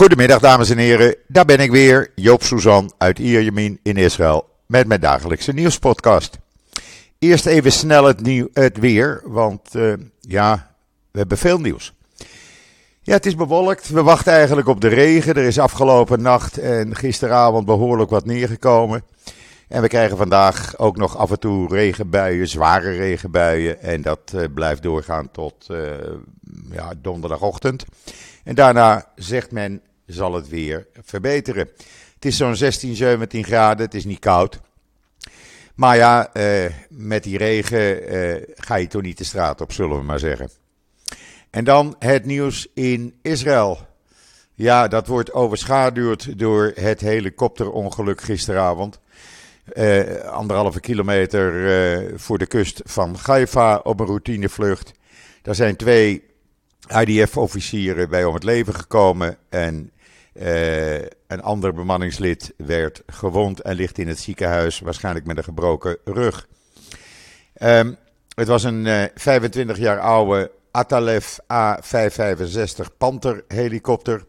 Goedemiddag dames en heren, daar ben ik weer, Joop Suzan uit Ierjemien in Israël met mijn dagelijkse nieuwspodcast. Eerst even snel het, het weer, want uh, ja, we hebben veel nieuws. Ja, het is bewolkt. We wachten eigenlijk op de regen. Er is afgelopen nacht en gisteravond behoorlijk wat neergekomen. En we krijgen vandaag ook nog af en toe regenbuien, zware regenbuien. En dat uh, blijft doorgaan tot uh, ja, donderdagochtend. En daarna zegt men, zal het weer verbeteren. Het is zo'n 16, 17 graden, het is niet koud. Maar ja, uh, met die regen ga je toch niet de straat op, zullen we maar zeggen. En dan het nieuws in Israël. Ja, dat wordt overschaduwd door het helikopterongeluk gisteravond. Uh, anderhalve kilometer uh, voor de kust van Haifa op een routinevlucht. Daar zijn twee IDF-officieren bij om het leven gekomen. En uh, een ander bemanningslid werd gewond en ligt in het ziekenhuis, waarschijnlijk met een gebroken rug. Um, het was een 25 jaar oude Atalef A565 Panther helikopter.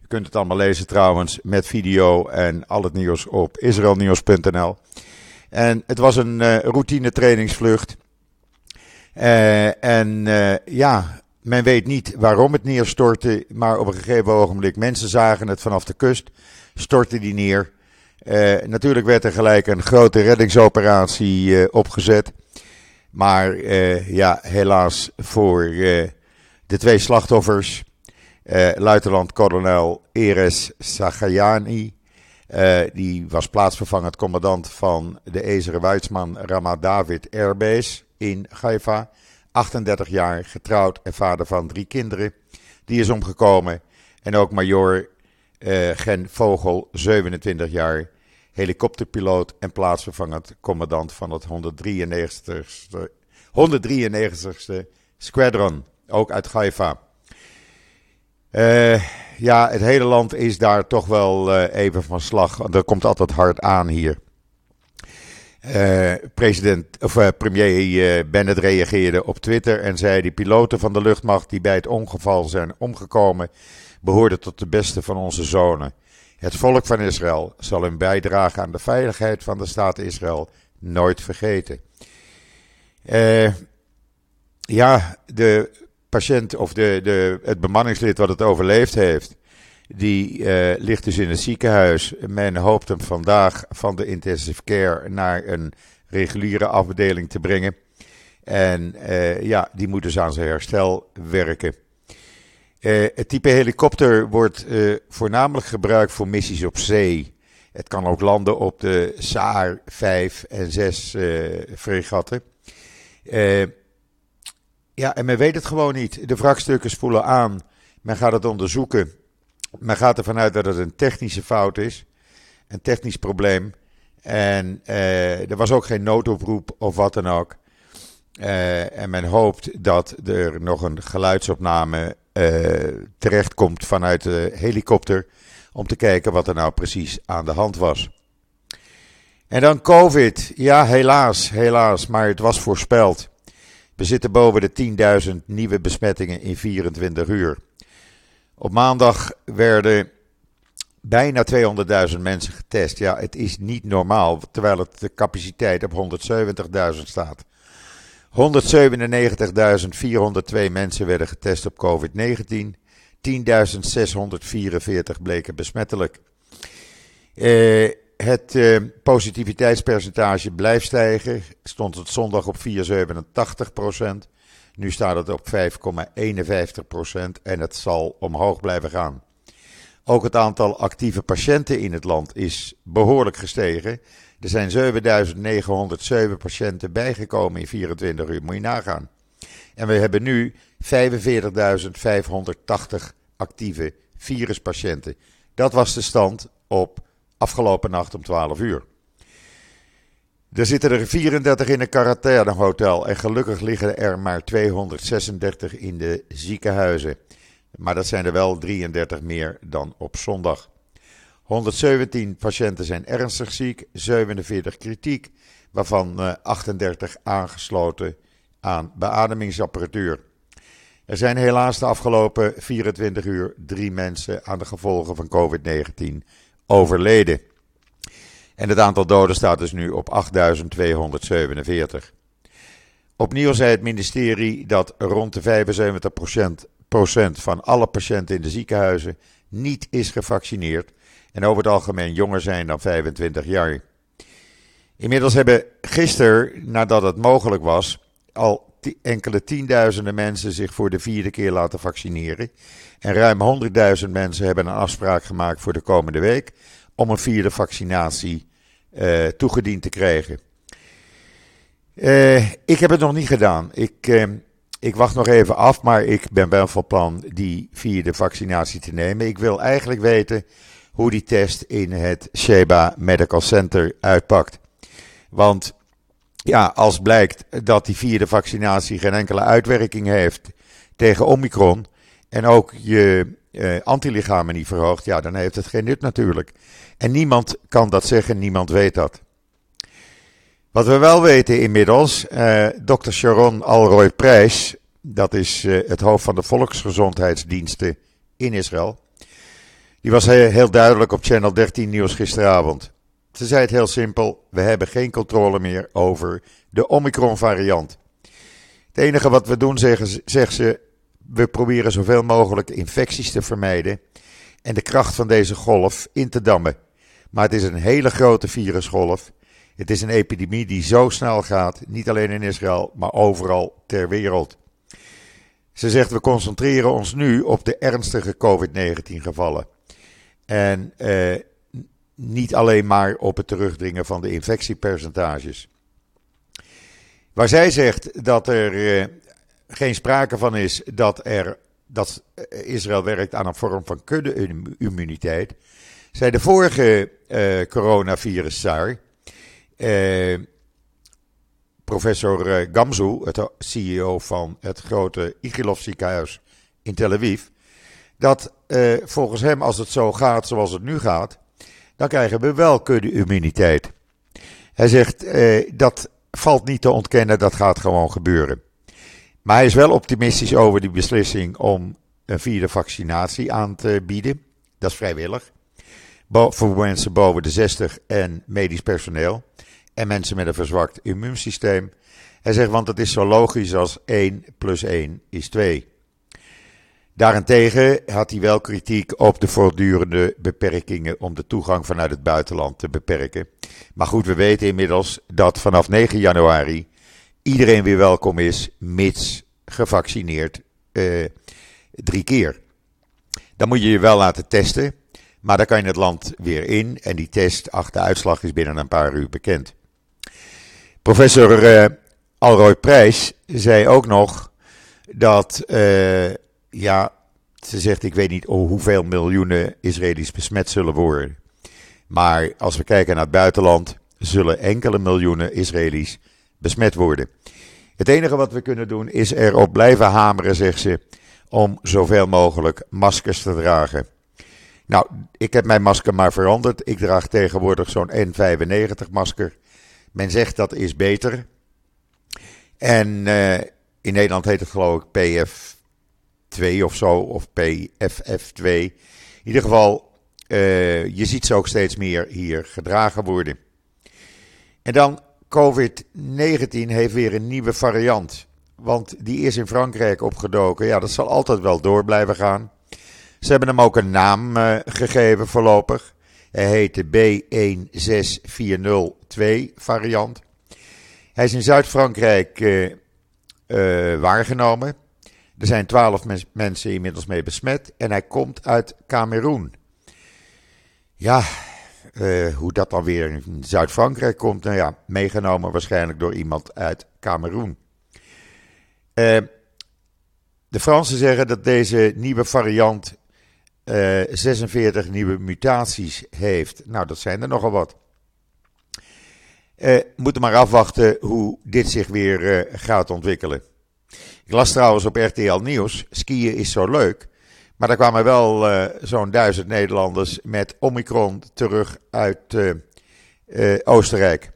Je kunt het allemaal lezen trouwens met video en al het nieuws op israelnieuws.nl. En het was een uh, routine trainingsvlucht. Uh, en uh, ja, men weet niet waarom het neerstortte, maar op een gegeven ogenblik, mensen zagen het vanaf de kust, stortte die neer. natuurlijk werd er gelijk een grote reddingsoperatie opgezet. Maar uh, ja, helaas voor de twee slachtoffers, luitenant-kolonel Eres Sagayani, die was plaatsvervangend commandant van de Ezeren Weizmann Ramat David Airbase in Haifa. 38 jaar, getrouwd en vader van drie kinderen. Die is omgekomen. En ook major Gen Vogel, 27 jaar, helikopterpiloot en plaatsvervangend commandant van het 193ste, 193ste Squadron, ook uit Haifa. Uh, ja, het hele land is daar toch wel uh, even van slag. Er komt altijd hard aan hier. Uh, president, of, premier Bennett reageerde op Twitter en zei: Die piloten van de luchtmacht die bij het ongeval zijn omgekomen, behoorden tot de beste van onze zonen. Het volk van Israël zal hun bijdrage aan de veiligheid van de staat Israël nooit vergeten. Ja, de patiënt of de, de, het bemanningslid wat het overleefd heeft, die uh, ligt dus in het ziekenhuis. Men hoopt hem vandaag van de intensive care naar een reguliere afdeling te brengen. En uh, ja, die moet dus aan zijn herstel werken. Uh, het type helikopter wordt voornamelijk gebruikt voor missies op zee. Het kan ook landen op de Saar 5 en 6 uh, eh, fregatten. ja, en men weet het gewoon niet. De wrakstukken spoelen aan. Men gaat het onderzoeken. Men gaat ervan uit dat het een technische fout is. Een technisch probleem. En er was ook geen noodoproep of wat dan ook. en men hoopt dat er nog een geluidsopname uh, terechtkomt vanuit de helikopter. Om te kijken wat er nou precies aan de hand was. En dan COVID. Ja, helaas, helaas, maar het was voorspeld. We zitten boven de 10.000 nieuwe besmettingen in 24 uur. Op maandag werden bijna 200.000 mensen getest. Ja, het is niet normaal, terwijl het de capaciteit op 170.000 staat. 197.402 mensen werden getest op COVID-19. 10.644 bleken besmettelijk. Uh, het uh, positiviteitspercentage blijft stijgen. Stond het zondag op 4,87 Nu staat het op 5,51% en het zal omhoog blijven gaan. Ook het aantal actieve patiënten in het land is behoorlijk gestegen. Er zijn 7907 patiënten bijgekomen in 24 uur, moet je nagaan. En we hebben nu 45.580 actieve viruspatiënten. Dat was de stand op afgelopen nacht om 12 uur. Er zitten er 34 in een quarantainehotel en gelukkig liggen er maar 236 in de ziekenhuizen. Maar dat zijn er wel 33 meer dan op zondag. 117 patiënten zijn ernstig ziek, 47 kritiek, waarvan 38 eh, aangesloten aan beademingsapparatuur. Er zijn helaas de afgelopen 24 uur drie mensen aan de gevolgen van COVID-19 overleden. En het aantal doden staat dus nu op 8247. Opnieuw zei het ministerie dat rond de 75% van alle patiënten in de ziekenhuizen niet is gevaccineerd en over het algemeen jonger zijn dan 25 jaar. Inmiddels hebben gisteren, nadat het mogelijk was, al enkele tienduizenden mensen zich voor de vierde keer laten vaccineren. En ruim 100.000 mensen hebben een afspraak gemaakt voor de komende week om een vierde vaccinatie uh, toegediend te krijgen. Uh, ik heb het nog niet gedaan. Ik, uh, ik wacht nog even af, maar ik ben wel van plan die vierde vaccinatie te nemen. Ik wil eigenlijk weten hoe die test in het Sheba Medical Center uitpakt. Want ja, als blijkt dat die vierde vaccinatie geen enkele uitwerking heeft tegen Omicron en ook je eh, antilichamen niet verhoogt, ja, dan heeft het geen nut natuurlijk. En niemand kan dat zeggen, niemand weet dat. Wat we wel weten inmiddels, eh, Dr. Sharon Alroy Prijs, dat is eh, het hoofd van de volksgezondheidsdiensten in Israël, die was heel duidelijk op Channel 13 Nieuws gisteravond. Ze zei het heel simpel: we hebben geen controle meer over de Omicron-variant. Het enige wat we doen, zegt ze, we proberen zoveel mogelijk infecties te vermijden en de kracht van deze golf in te dammen. Maar het is een hele grote virusgolf. Het is een epidemie die zo snel gaat, niet alleen in Israël, maar overal ter wereld. Ze zegt: we concentreren ons nu op de ernstige COVID-19 gevallen. En eh, niet alleen maar op het terugdringen van de infectiepercentages. Waar zij zegt dat er eh, geen sprake van is dat, er, dat Israël werkt aan een vorm van kudde-immuniteit, zei de vorige uh, coronavirus uh, professor uh, Gamzu, het CEO van het grote Igilov ziekenhuis in Tel Aviv, dat volgens hem, als het zo gaat zoals het nu gaat, dan krijgen we wel kudde-immuniteit. Hij zegt dat valt niet te ontkennen, dat gaat gewoon gebeuren. Maar hij is wel optimistisch over die beslissing om een vierde vaccinatie aan te bieden. Dat is vrijwillig. Voor mensen boven de 60 en medisch personeel. En mensen met een verzwakt immuunsysteem. Hij zegt, want het is zo logisch als 1 plus 1 is 2. Daarentegen had hij wel kritiek op de voortdurende beperkingen om de toegang vanuit het buitenland te beperken. Maar goed, we weten inmiddels dat vanaf 9 januari iedereen weer welkom is, mits gevaccineerd uh, drie keer. Dan moet je je wel laten testen, maar dan kan je het land weer in en die test, ach, de uitslag is binnen een paar uur bekend. Professor uh, Alroy Prijs zei ook nog dat, uh, ja, ze zegt, ik weet niet hoeveel miljoenen Israëli's besmet zullen worden. Maar als we kijken naar het buitenland, zullen enkele miljoenen Israëli's besmet worden. Het enige wat we kunnen doen is erop blijven hameren, zegt ze, om zoveel mogelijk maskers te dragen. Nou, ik heb mijn masker maar veranderd. Ik draag tegenwoordig zo'n N95 masker. Men zegt dat is beter. En uh, in Nederland heet het geloof ik PF2 of zo, of PFF2. In ieder geval, uh, je ziet ze ook steeds meer hier gedragen worden. En dan COVID-19 heeft weer een nieuwe variant. Want die is in Frankrijk opgedoken. Ja, dat zal altijd wel door blijven gaan. Ze hebben hem ook een naam uh, gegeven voorlopig. Hij heet de B16402 variant. Hij is in Zuid-Frankrijk uh, uh, waargenomen. Er zijn twaalf mensen inmiddels mee besmet. En hij komt uit Cameroen. Ja, uh, hoe dat dan weer in Zuid-Frankrijk komt, nou ja, meegenomen waarschijnlijk door iemand uit Cameroen. Uh, de Fransen zeggen dat deze nieuwe variant uh, eh, 46 nieuwe mutaties heeft. Nou, dat zijn er nogal wat. Uh, moeten maar afwachten hoe dit zich weer gaat ontwikkelen. Ik las trouwens op RTL Nieuws: skiën is zo leuk. Maar er kwamen wel uh, zo'n duizend Nederlanders met Omicron terug uit uh, uh, Oostenrijk.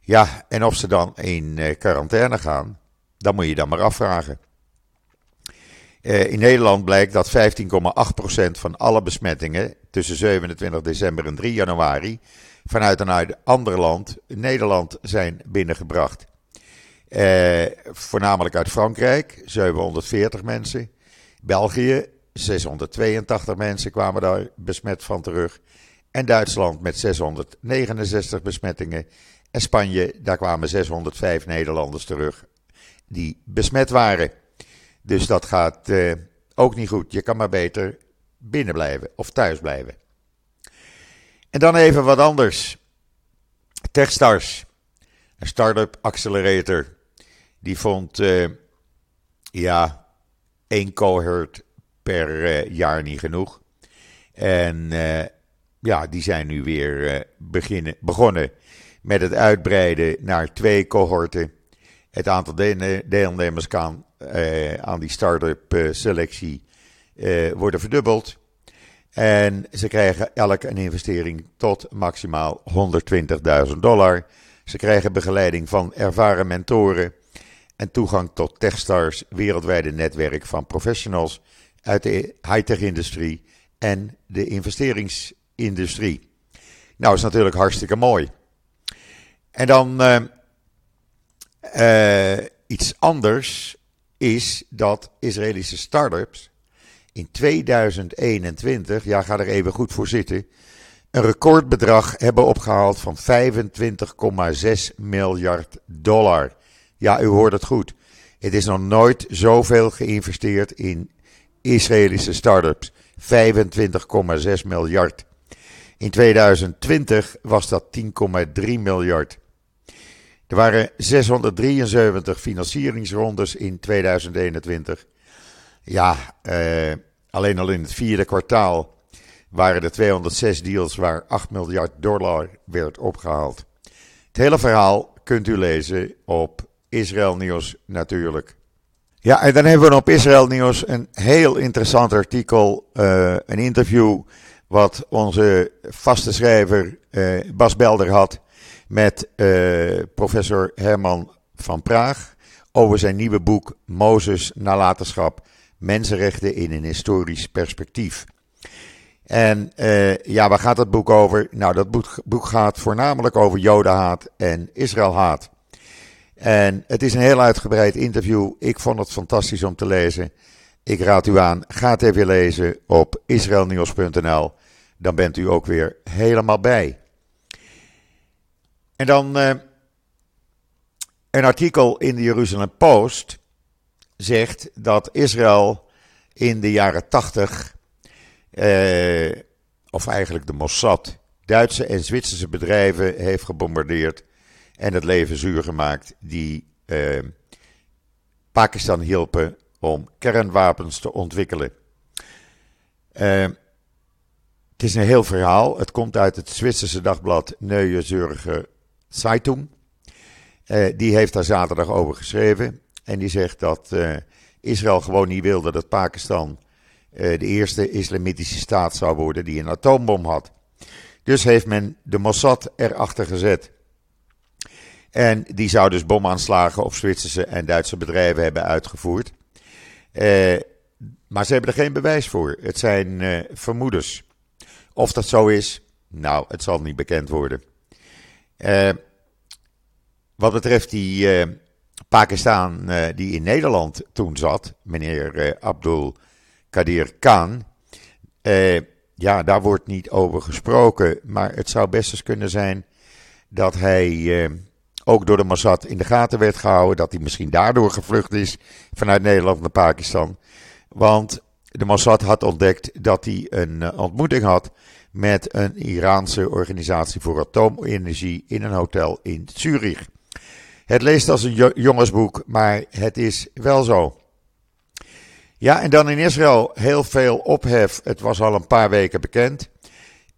Ja, en of ze dan in quarantaine gaan, dat moet je dan maar afvragen. in Nederland blijkt dat 15,8% van alle besmettingen tussen 27 december en 3 januari vanuit een ander land, Nederland, zijn binnengebracht. Eh, voornamelijk uit Frankrijk, 740 mensen. België, 682 mensen kwamen daar besmet van terug. En Duitsland met 669 besmettingen. En Spanje, daar kwamen 605 Nederlanders terug die besmet waren. Dus dat gaat eh, ook niet goed. Je kan maar beter binnen blijven of thuis blijven. En dan even wat anders. Techstars, een start-up accelerator, die vond uh, ja, één cohort per uh, jaar niet genoeg. En uh, ja, die zijn nu weer beginnen, begonnen met het uitbreiden naar twee cohorten. Het aantal deelnemers kan aan die start-up selectie worden verdubbeld. En ze krijgen elk een investering tot maximaal 120.000 dollar. Ze krijgen begeleiding van ervaren mentoren en toegang tot Techstars wereldwijde netwerk van professionals uit de high-tech-industrie en de investeringsindustrie. Nou, is natuurlijk hartstikke mooi. En dan uh, uh, iets anders is dat Israëlische start-ups in 2021, ja, ga er even goed voor zitten, een recordbedrag hebben opgehaald van 25,6 miljard dollar. Ja, u hoort het goed. Het is nog nooit zoveel geïnvesteerd in Israëlische start-ups. 25,6 miljard. In 2020 was dat 10,3 miljard. Er waren 673 financieringsrondes in 2021. Ja, eh, alleen al in het vierde kwartaal waren er 206 deals waar 8 miljard dollar werd opgehaald. Het hele verhaal kunt u lezen op Israël Nieuws natuurlijk. Ja, en dan hebben we op Israël Nieuws een heel interessant artikel, uh, een interview wat onze vaste schrijver uh, Bas Belder had met uh, professor Herman van Praag over zijn nieuwe boek Mozes Nalatenschap Mensenrechten in een historisch perspectief. En ja, waar gaat dat boek over? Nou, dat boek gaat voornamelijk over Jodenhaat en Israëlhaat. En het is een heel uitgebreid interview. Ik vond het fantastisch om te lezen. Ik raad u aan, ga het even lezen op israelnieuws.nl. Dan bent u ook weer helemaal bij. En dan uh, een artikel in de Jeruzalem Post zegt dat Israël in de jaren 80, eh, of eigenlijk de Mossad, Duitse en Zwitserse bedrijven heeft gebombardeerd en het leven zuur gemaakt die eh, Pakistan hielpen om kernwapens te ontwikkelen. Uh, het is een heel verhaal. Het komt uit het Zwitserse dagblad Neue Zürcher Zeitung. Uh, die heeft daar zaterdag over geschreven. En die zegt dat uh, Israël gewoon niet wilde dat Pakistan de eerste islamitische staat zou worden die een atoombom had. Dus heeft men de Mossad erachter gezet. En die zou dus bomaanslagen op Zwitserse en Duitse bedrijven hebben uitgevoerd. Uh, maar ze hebben er geen bewijs voor. Het zijn uh, vermoedens. Of dat zo is, nou, het zal niet bekend worden. Uh, wat betreft die Pakistan uh, die in Nederland toen zat, meneer Abdul Kadir Khan. Ja, daar wordt niet over gesproken, maar het zou best eens kunnen zijn dat hij ook door de Mossad in de gaten werd gehouden, dat hij misschien daardoor gevlucht is vanuit Nederland naar Pakistan. Want de Mossad had ontdekt dat hij een ontmoeting had met een Iraanse organisatie voor atoomenergie in een hotel in Zurich. Het leest als een jongensboek, maar het is wel zo. Ja, en dan in Israël heel veel ophef. Het was al een paar weken bekend.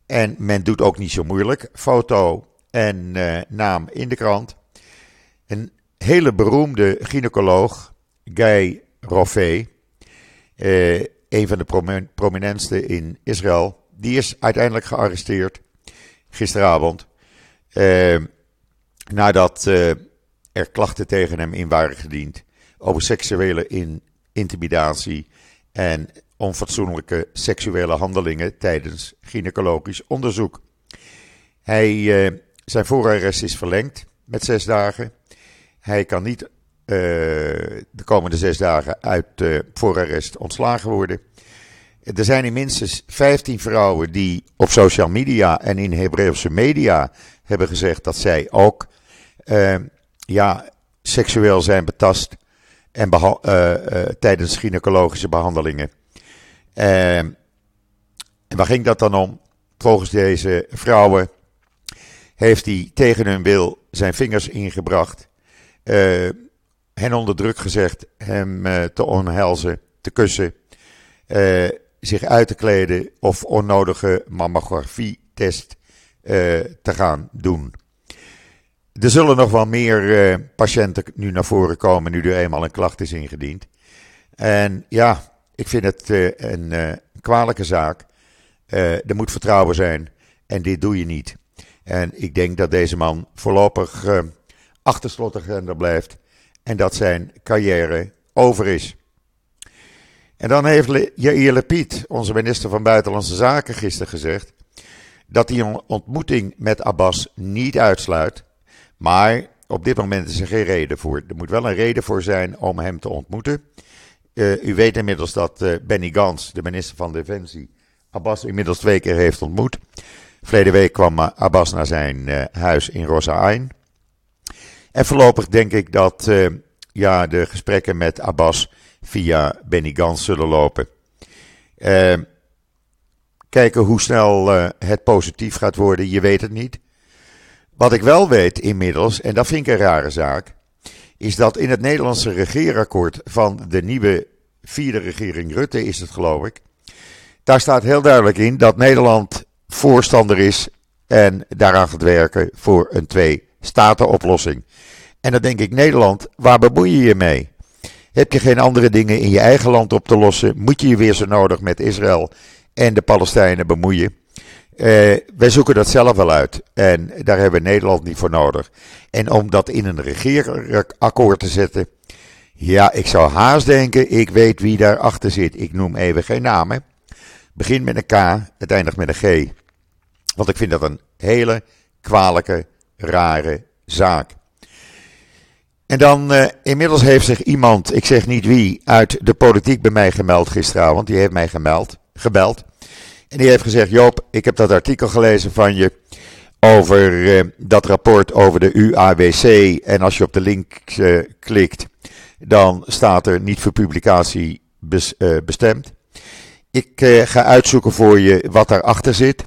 En men doet ook niet zo moeilijk. Foto en uh, naam in de krant. Een hele beroemde gynaecoloog, Guy Roffé, uh, een van de prominentste in Israël, die is uiteindelijk gearresteerd gisteravond. Uh, nadat er klachten tegen hem in waren gediend over seksuele in, intimidatie en onfatsoenlijke seksuele handelingen tijdens gynaecologisch onderzoek. Hij, zijn voorarrest is verlengd met zes dagen. Hij kan niet de komende zes dagen uit voorarrest ontslagen worden. Er zijn minstens 15 vrouwen die op social media en in Hebreeuwse media hebben gezegd dat zij ook uh, ja, seksueel zijn betast en uh, uh, tijdens gynaecologische behandelingen. en waar ging dat dan om? Volgens deze vrouwen heeft hij tegen hun wil zijn vingers ingebracht, hen onder druk gezegd hem te omhelzen, te kussen zich uit te kleden of onnodige mammografietest te gaan doen. Er zullen nog wel meer patiënten nu naar voren komen nu er eenmaal een klacht is ingediend. En ja, ik vind het een kwalijke zaak. er moet vertrouwen zijn en dit doe je niet. En ik denk dat deze man voorlopig achter slot blijft en dat zijn carrière over is. En dan heeft Jair Lapid, onze minister van Buitenlandse Zaken, gisteren gezegd dat hij een ontmoeting met Abbas niet uitsluit. Maar op dit moment is er geen reden voor. Er moet wel een reden voor zijn om hem te ontmoeten. Uh, u weet inmiddels dat uh, Benny Gans, de minister van Defensie, Abbas inmiddels twee keer heeft ontmoet. Verleden week kwam Abbas naar zijn uh, huis in Rosa Ain. En voorlopig denk ik dat ja, de gesprekken met Abbas via Benny Gans zullen lopen. Uh, kijken hoe snel het positief gaat worden, je weet het niet. Wat ik wel weet inmiddels, en dat vind ik een rare zaak, is dat in het Nederlandse regeerakkoord van de nieuwe vierde regering Rutte is het geloof ik. Daar staat heel duidelijk in dat Nederland voorstander is en daaraan gaat werken voor een twee-staten-oplossing. En dan denk ik, Nederland, waar bemoei je je mee? Heb je geen andere dingen in je eigen land op te lossen? Moet je je weer zo nodig met Israël en de Palestijnen bemoeien? Uh, wij zoeken dat zelf wel uit. En daar hebben we Nederland niet voor nodig. En om dat in een regeerakkoord te zetten. Ja, ik zou haast denken, ik weet wie daarachter zit. Ik noem even geen namen. Begin met een K, het eindigt met een G. Want ik vind dat een hele kwalijke, rare zaak. En dan, uh, inmiddels heeft zich iemand, ik zeg niet wie, uit de politiek bij mij gemeld gisteravond. Die heeft mij gemeld, gebeld. En die heeft gezegd: Joop, ik heb dat artikel gelezen van je over uh, dat rapport over de UAWC. En als je op de link uh, klikt, dan staat er niet voor publicatie bes, bestemd. Ik ga uitzoeken voor je wat daarachter zit.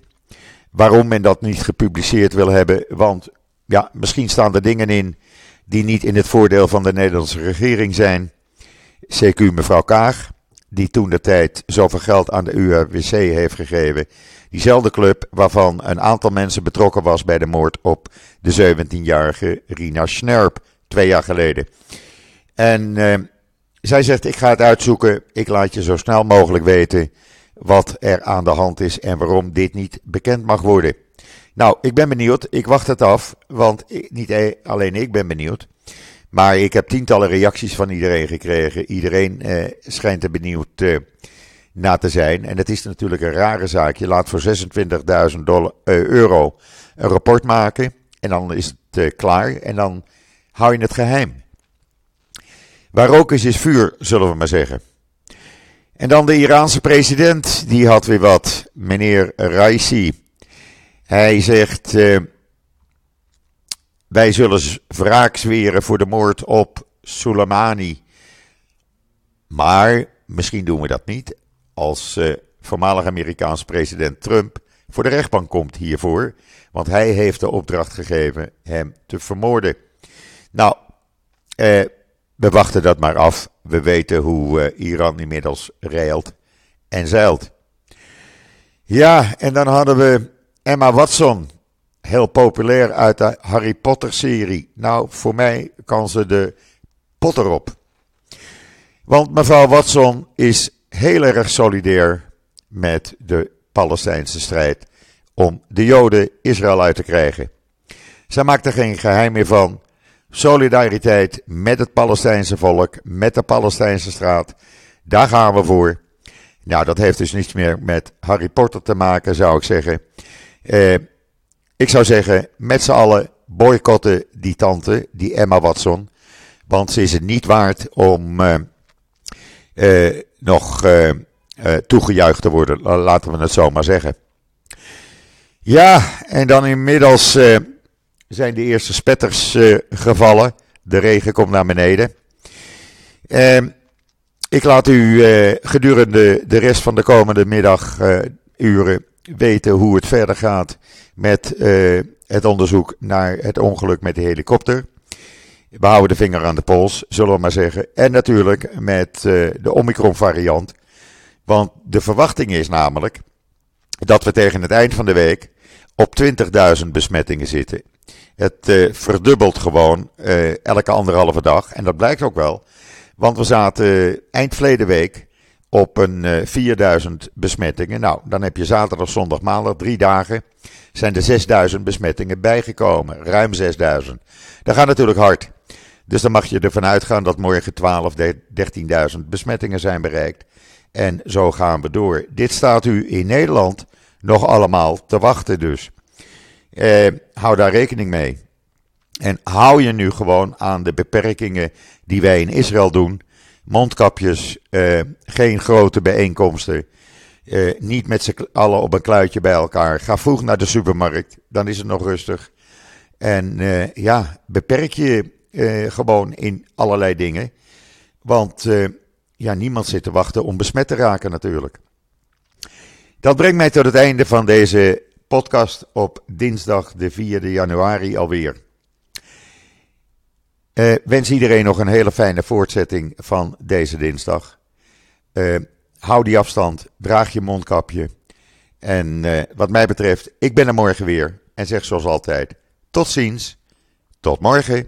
Waarom men dat niet gepubliceerd wil hebben. Want ja, misschien staan er dingen in die niet in het voordeel van de Nederlandse regering zijn. CQ mevrouw Kaag, die toen de tijd zoveel geld aan de UWC heeft gegeven. Diezelfde club waarvan een aantal mensen betrokken was bij de moord op de 17-jarige Rina Schnerp, twee jaar geleden. En uh, zij zegt, ik ga het uitzoeken, ik laat je zo snel mogelijk weten wat er aan de hand is en waarom dit niet bekend mag worden. Nou, ik ben benieuwd. Ik wacht het af, want niet e- alleen ik ben benieuwd. Maar ik heb tientallen reacties van iedereen gekregen. Iedereen eh, schijnt er benieuwd eh, na te zijn. En het is natuurlijk een rare zaak. Je laat voor 26.000 uh, euro een rapport maken. En dan is het uh, klaar. En dan hou je het geheim. Waar rook is, is vuur, zullen we maar zeggen. En dan de Iraanse president. Die had weer wat. Meneer Raisi. Hij zegt: uh, Wij zullen wraak zweren voor de moord op Soleimani. Maar misschien doen we dat niet als uh, voormalig Amerikaans president Trump voor de rechtbank komt hiervoor. Want hij heeft de opdracht gegeven hem te vermoorden. Nou, uh, we wachten dat maar af. We weten hoe Iran inmiddels reilt en zeilt. Ja, en dan hadden we Emma Watson, heel populair uit de Harry Potter serie. Nou, voor mij kan ze de Potter op. Want mevrouw Watson is heel erg solidair met de Palestijnse strijd om de Joden Israël uit te krijgen. Zij maakt er geen geheim meer van. Solidariteit met het Palestijnse volk, met de Palestijnse straat, daar gaan we voor. Nou, dat heeft dus niets meer met Harry Potter te maken, zou ik zeggen. ik zou zeggen, met z'n allen boycotten die tante, die Emma Watson. Want ze is het niet waard om nog toegejuicht te worden, laten we het zo maar zeggen. Ja, en dan inmiddels uh, zijn de eerste spetters uh, gevallen. De regen komt naar beneden. Uh, ik laat u uh, gedurende de rest van de komende middaguren weten hoe het verder gaat met het onderzoek naar het ongeluk met de helikopter. We houden de vinger aan de pols, zullen we maar zeggen. En natuurlijk met de Omicron variant. Want de verwachting is namelijk dat we tegen het eind van de week op 20.000 besmettingen zitten. Het uh, verdubbelt gewoon uh, elke anderhalve dag. En dat blijkt ook wel. Want we zaten eind verleden week op een uh, eh, 4000 besmettingen. Nou, dan heb je zaterdag, zondag, maandag, drie dagen. Zijn er 6000 besmettingen bijgekomen. Ruim 6000. Dat gaat natuurlijk hard. Dus dan mag je ervan uitgaan dat morgen 12, 13.000 besmettingen zijn bereikt. En zo gaan we door. Dit staat u in Nederland nog allemaal te wachten dus. Eh, hou daar rekening mee. En hou je nu gewoon aan de beperkingen die wij in Israël doen. Mondkapjes, eh, geen grote bijeenkomsten. Eh, niet met z'n allen op een kluitje bij elkaar. Ga vroeg naar de supermarkt, dan is het nog rustig. En eh, ja, beperk je eh, gewoon in allerlei dingen. Want eh, ja, niemand zit te wachten om besmet te raken natuurlijk. Dat brengt mij tot het einde van deze podcast op dinsdag de 4 januari alweer. Uh, wens iedereen nog een hele fijne voortzetting van deze dinsdag. Uh, hou die afstand, draag je mondkapje. En uh, wat mij betreft, ik ben er morgen weer. En zeg zoals altijd, tot ziens, tot morgen.